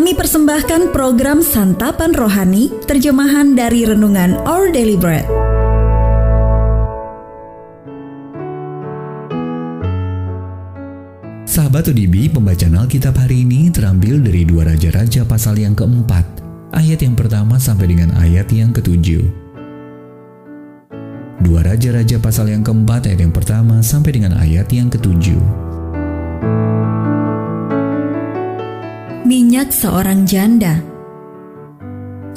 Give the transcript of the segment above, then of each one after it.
Kami persembahkan program Santapan Rohani, terjemahan dari Renungan Our Daily Bread. Sahabat ODB, pembacaan Alkitab hari ini terambil dari dua Raja-Raja pasal yang keempat, ayat yang pertama sampai dengan ayat yang ketujuh. Dua Raja-Raja pasal yang keempat ayat yang pertama sampai dengan ayat yang ketujuh. Minyak seorang janda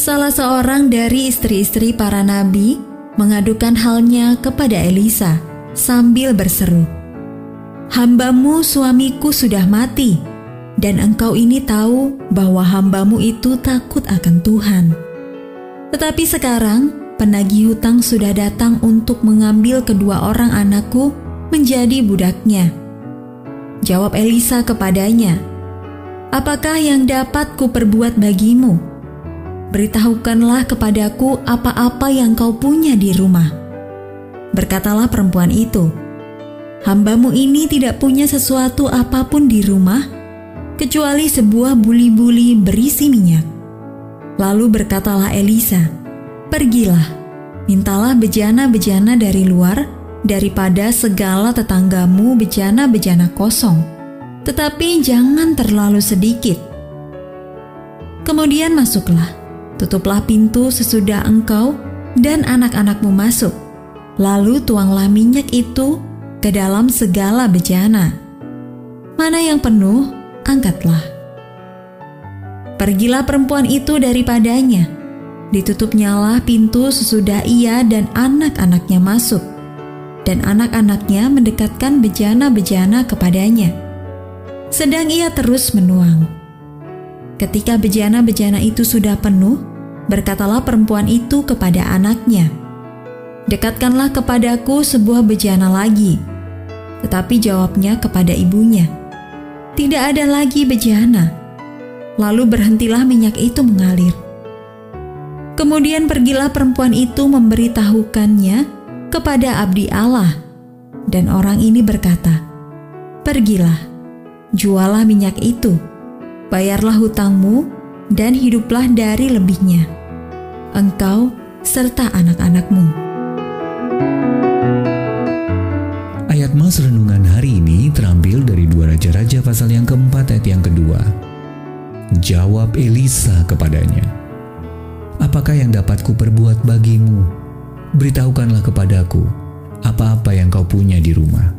Salah seorang dari istri-istri para nabi mengadukan halnya kepada Elisa sambil berseru, Hambamu suamiku sudah mati, dan engkau ini tahu bahwa hambamu itu takut akan Tuhan. Tetapi sekarang penagih hutang sudah datang untuk mengambil kedua orang anakku menjadi budaknya. Jawab Elisa kepadanya, Apakah yang dapat kuperbuat bagimu? Beritahukanlah kepadaku apa-apa yang kau punya di rumah. Berkatalah perempuan itu, Hambamu ini tidak punya sesuatu apa pun di rumah, kecuali sebuah buli-buli berisi minyak. Lalu berkatalah Elisa, Pergilah, mintalah bejana-bejana dari luar, daripada segala tetanggamu bejana-bejana kosong, tetapi jangan terlalu sedikit. Kemudian masuklah, tutuplah pintu sesudah engkau dan anak-anakmu masuk, lalu tuanglah minyak itu ke dalam segala bejana. Mana yang penuh, angkatlah. Pergilah perempuan itu daripadanya. Ditutup nyala pintu sesudah ia dan anak-anaknya masuk. Dan anak-anaknya mendekatkan bejana-bejana kepadanya. Sedang ia terus menuang. Ketika bejana-bejana itu sudah penuh, berkatalah perempuan itu kepada anaknya, "Dekatkanlah kepadaku sebuah bejana lagi." Tetapi jawabnya kepada ibunya, "Tidak ada lagi bejana." Lalu berhentilah minyak itu mengalir. Kemudian pergilah perempuan itu memberitahukannya kepada abdi Allah, dan orang ini berkata, "Pergilah, jualah minyak itu, bayarlah hutangmu, dan hiduplah dari lebihnya, engkau serta anak-anakmu." Ayat mas renungan hari ini terambil dari dua Raja-Raja pasal yang keempat ayat yang kedua. Jawab Elisa kepadanya, Apakah yang dapat kuperbuat bagimu? Beritahukanlah kepadaku apa-apa yang kau punya di rumah.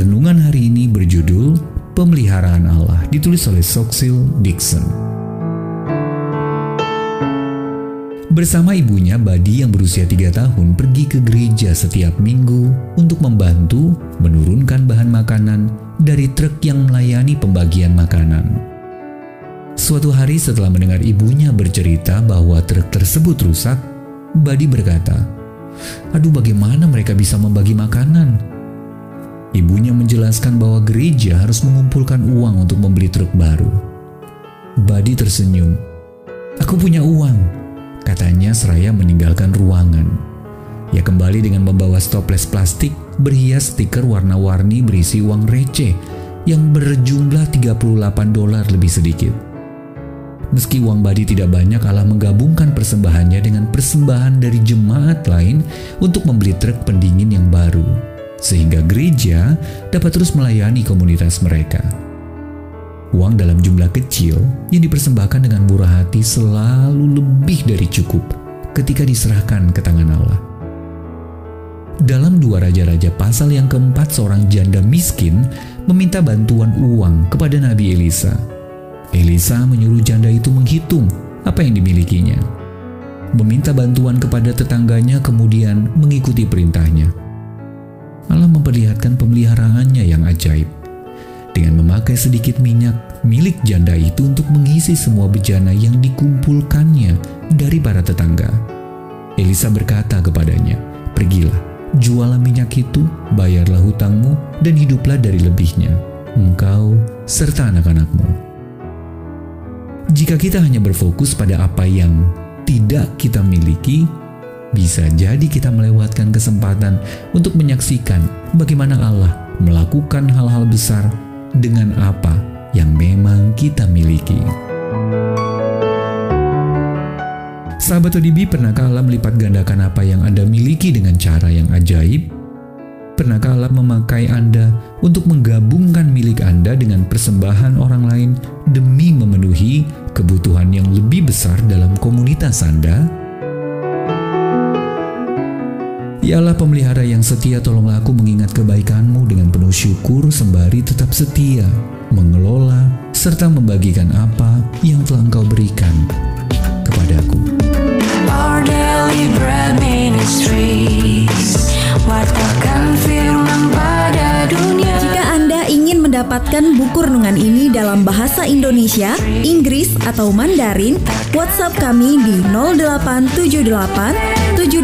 Renungan hari ini berjudul Pemeliharaan Allah, ditulis oleh Soxil Dixon. Bersama ibunya, Badi yang berusia tiga tahun pergi ke gereja setiap minggu untuk membantu menurunkan bahan makanan dari truk yang melayani pembagian makanan. Suatu hari setelah mendengar ibunya bercerita bahwa truk tersebut rusak, Badi berkata, Aduh bagaimana mereka bisa membagi makanan? Ibunya menjelaskan bahwa gereja harus mengumpulkan uang untuk membeli truk baru. Badi tersenyum. Aku punya uang, katanya seraya meninggalkan ruangan. Ia kembali dengan membawa stoples plastik berhias stiker warna-warni berisi uang receh yang berjumlah 38 dolar lebih sedikit. Meski uang Badi tidak banyak, Allah menggabungkan persembahannya dengan persembahan dari jemaat lain untuk membeli truk pendingin yang baru, sehingga gereja dapat terus melayani komunitas mereka. Uang dalam jumlah kecil yang dipersembahkan dengan murah hati selalu lebih dari cukup ketika diserahkan ke tangan Allah. Dalam dua raja-raja pasal yang keempat, seorang janda miskin meminta bantuan uang kepada Nabi Elisa. Elisa menyuruh janda itu menghitung apa yang dimilikinya. Meminta bantuan kepada tetangganya kemudian mengikuti perintahnya. Allah memperlihatkan pemeliharaannya yang ajaib dengan memakai sedikit minyak milik janda itu untuk mengisi semua bejana yang dikumpulkannya dari para tetangga. Elisa berkata kepadanya, "Pergilah, jualah minyak itu, bayarlah hutangmu, dan hiduplah dari lebihnya, engkau serta anak-anakmu." Jika kita hanya berfokus pada apa yang tidak kita miliki, bisa jadi kita melewatkan kesempatan untuk menyaksikan bagaimana Allah melakukan hal-hal besar dengan apa yang memang kita miliki. Sahabat ODB, pernahkah Allah melipat gandakan apa yang Anda miliki dengan cara yang ajaib? Pernahkah Allah memakai Anda untuk menggabungkan milik Anda dengan persembahan orang lain demi memenuhi kebutuhan yang lebih besar dalam komunitas Anda? Ya Allah pemelihara yang setia tolonglah aku mengingat kebaikanmu dengan penuh syukur sembari tetap setia, mengelola, serta membagikan apa yang telah engkau berikan kepadaku. Our daily bread ministries Wartakan firman pada dunia Jika Anda ingin mendapatkan buku renungan ini dalam bahasa Indonesia, Inggris, atau Mandarin, WhatsApp kami di 0878